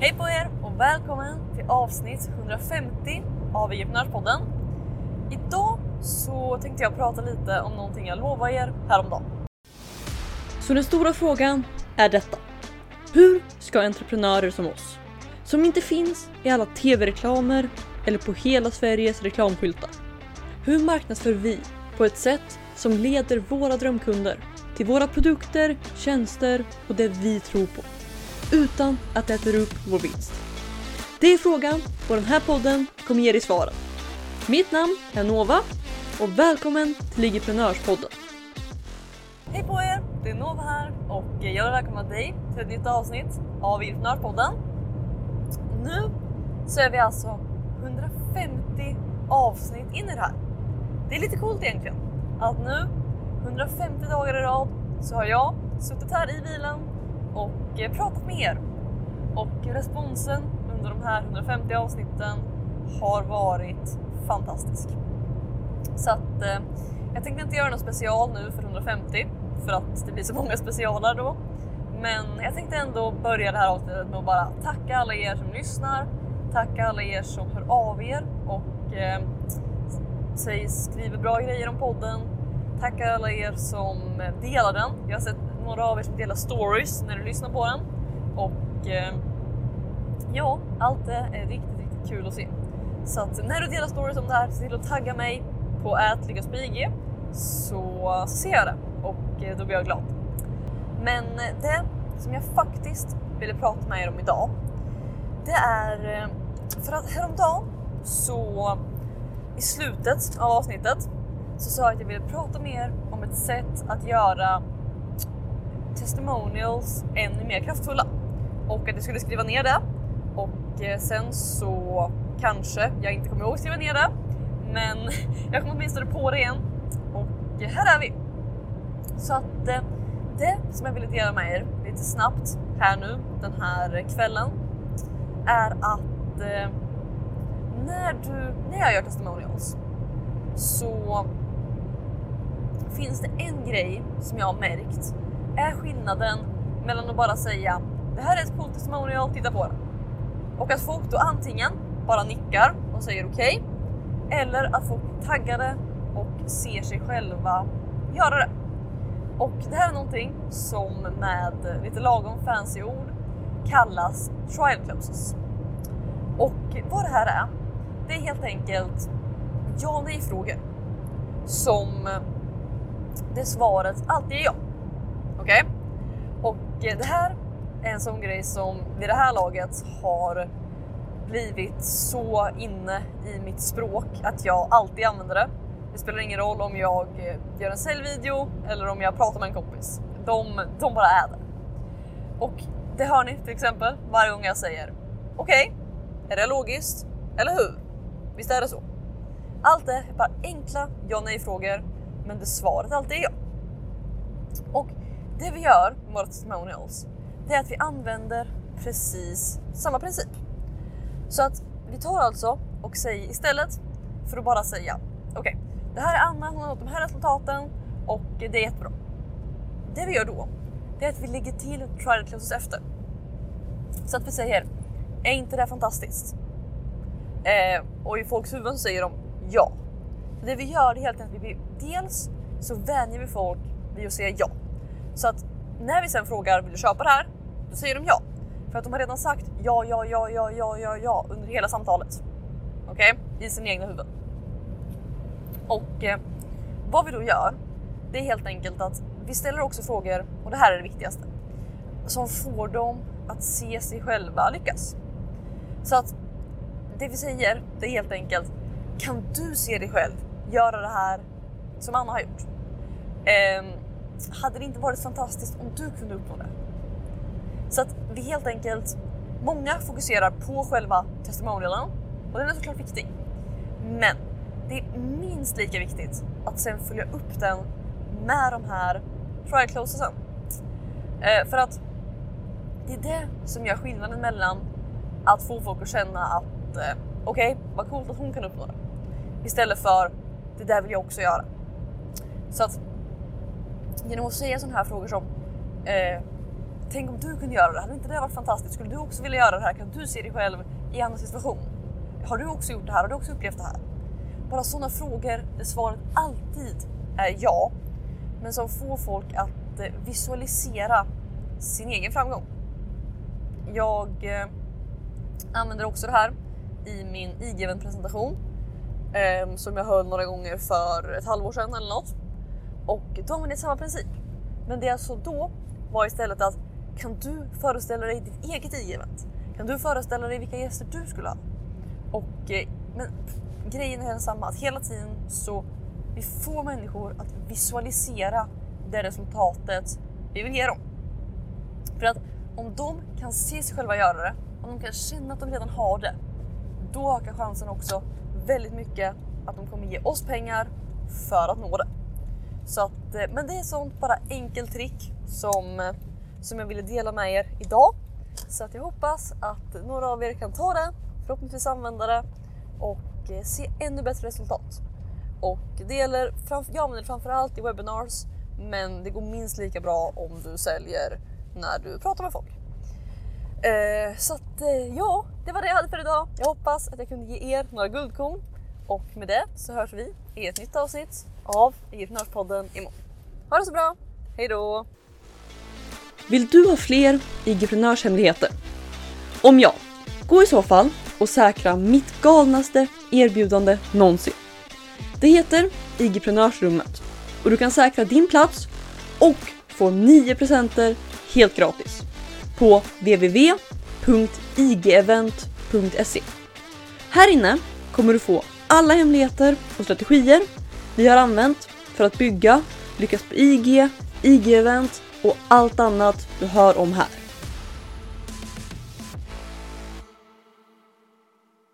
Hej på er och välkommen till avsnitt 150 av Egyptenörspodden. Idag så tänkte jag prata lite om någonting jag lovade er häromdagen. Så den stora frågan är detta. Hur ska entreprenörer som oss, som inte finns i alla tv-reklamer eller på hela Sveriges reklamskyltar. Hur marknadsför vi på ett sätt som leder våra drömkunder till våra produkter, tjänster och det vi tror på utan att det äter upp vår vinst? Det är frågan och den här podden kommer ge dig svaren. Mitt namn är Nova och välkommen till Ligiprenörspodden. Hej på er! Det är Nova här och jag vill välkomna dig till ett nytt avsnitt av Entreprenörspodden. Nu så är vi alltså 150 avsnitt in i det här. Det är lite coolt egentligen att nu 150 dagar i rad så har jag suttit här i bilen och eh, pratat med er. Och responsen under de här 150 avsnitten har varit fantastisk. Så att eh, jag tänkte inte göra något special nu för 150 för att det blir så många specialer då. Men jag tänkte ändå börja det här avsnittet med att bara tacka alla er som lyssnar, tacka alla er som hör av er och eh, säger, skriver bra grejer om podden. Tacka alla er som eh, delar den. Jag har sett några av er som delar stories när du lyssnar på den och eh, ja, allt det är riktigt, riktigt kul att se. Så att när du delar stories om det här, se till att tagga mig på ätlyckaspig så, så ser jag det och eh, då blir jag glad. Men eh, det som jag faktiskt ville prata med er om idag, det är eh, för att häromdagen så i slutet av avsnittet så sa jag att jag ville prata mer om ett sätt att göra testimonials ännu mer kraftfulla. Och att jag skulle skriva ner det. Och eh, sen så kanske jag inte kommer ihåg att skriva ner det. Men jag kommer åtminstone på det igen. Och eh, här är vi. Så att eh, det som jag ville dela med er lite snabbt här nu den här kvällen är att när, du, när jag gör testimonials så finns det en grej som jag har märkt är skillnaden mellan att bara säga det här är ett coolt testimonial, titta på det. Och att folk då antingen bara nickar och säger okej okay, eller att folk taggar taggade och ser sig själva göra det. Och det här är någonting som med lite lagom fancy ord kallas trial closes. Och vad det här är, det är helt enkelt ja och nej frågor som det svaret alltid är ja. Okej? Okay? Och det här är en sån grej som vid det här laget har blivit så inne i mitt språk att jag alltid använder det. Det spelar ingen roll om jag eh, gör en säljvideo eller om jag pratar med en kompis. De, de bara är där. Och det hör ni till exempel varje gång jag säger okej, okay, är det logiskt? Eller hur? Visst är det så? Allt är bara enkla ja nej frågor men det svaret alltid är ja. Och det vi gör med våra testimonials, det är att vi använder precis samma princip. Så att vi tar alltså och säger istället för att bara säga okej, okay, det här är Anna, hon har nått de här resultaten och det är jättebra. Det vi gör då, det är att vi lägger till trial closes efter. Så att vi säger, är inte det fantastiskt? Eh, och i folks huvuden så säger de ja. Så det vi gör det är helt enkelt att vi dels så vänjer vi folk vid att säga ja. Så att när vi sen frågar vill du köpa det här? Då säger de ja. För att de har redan sagt ja, ja, ja, ja, ja, ja, ja under hela samtalet. Okej? Okay? I sin egna huvud. Och eh, vad vi då gör, det är helt enkelt att vi ställer också frågor, och det här är det viktigaste, som får dem att se sig själva lyckas. Så att det vi säger, det är helt enkelt, kan du se dig själv göra det här som Anna har gjort? Eh, hade det inte varit fantastiskt om du kunde uppnå det? Så att vi helt enkelt, många fokuserar på själva testimonialen och den är såklart viktig. Men det är minst lika viktigt att sen följa upp den med de här trial closesen. Eh, för att det är det som gör skillnaden mellan att få folk att känna att eh, okej, okay, vad coolt att hon kan uppnå det. Istället för det där vill jag också göra. Så att genom att säga sådana här frågor som eh, Tänk om du kunde göra det, hade inte det varit fantastiskt? Skulle du också vilja göra det här? Kan du se dig själv i en annan situation? Har du också gjort det här? Har du också upplevt det här? Bara sådana frågor där svaret alltid är ja, men som får folk att eh, visualisera sin egen framgång. Jag eh, använder också det här i min IG presentation eh, som jag höll några gånger för ett halvår sedan eller något. Och då använder jag samma princip. Men det jag såg alltså då var istället att kan du föreställa dig ditt eget IG-event? Kan du föreställa dig vilka gäster du skulle ha? Och, eh, men grejen är densamma, att hela tiden så vi får människor att visualisera det resultatet vi vill ge dem. För att om de kan se sig själva göra det, om de kan känna att de redan har det, då ökar chansen också väldigt mycket att de kommer ge oss pengar för att nå det. Så att, eh, men det är sånt bara enkelt trick som, eh, som jag ville dela med er idag. Så att jag hoppas att några av er kan ta det, förhoppningsvis använda det och eh, se ännu bättre resultat. Och det gäller, jag använder det framförallt i webinars men det går minst lika bra om du säljer när du pratar med folk. Eh, så att eh, ja, det var det jag hade för idag. Jag hoppas att jag kunde ge er några guldkorn och med det så hörs vi i ett nytt avsnitt av IG-podden imorgon. Ha det så bra, hejdå! Vill du ha fler IG-hemligheter? Om ja, gå i så fall och säkra mitt galnaste erbjudande någonsin. Det heter IG-prenörsrummet och du kan säkra din plats och få 9 presenter helt gratis på www.igevent.se. Här inne kommer du få alla hemligheter och strategier vi har använt för att bygga, lyckas på IG, IG-event och allt annat du hör om här.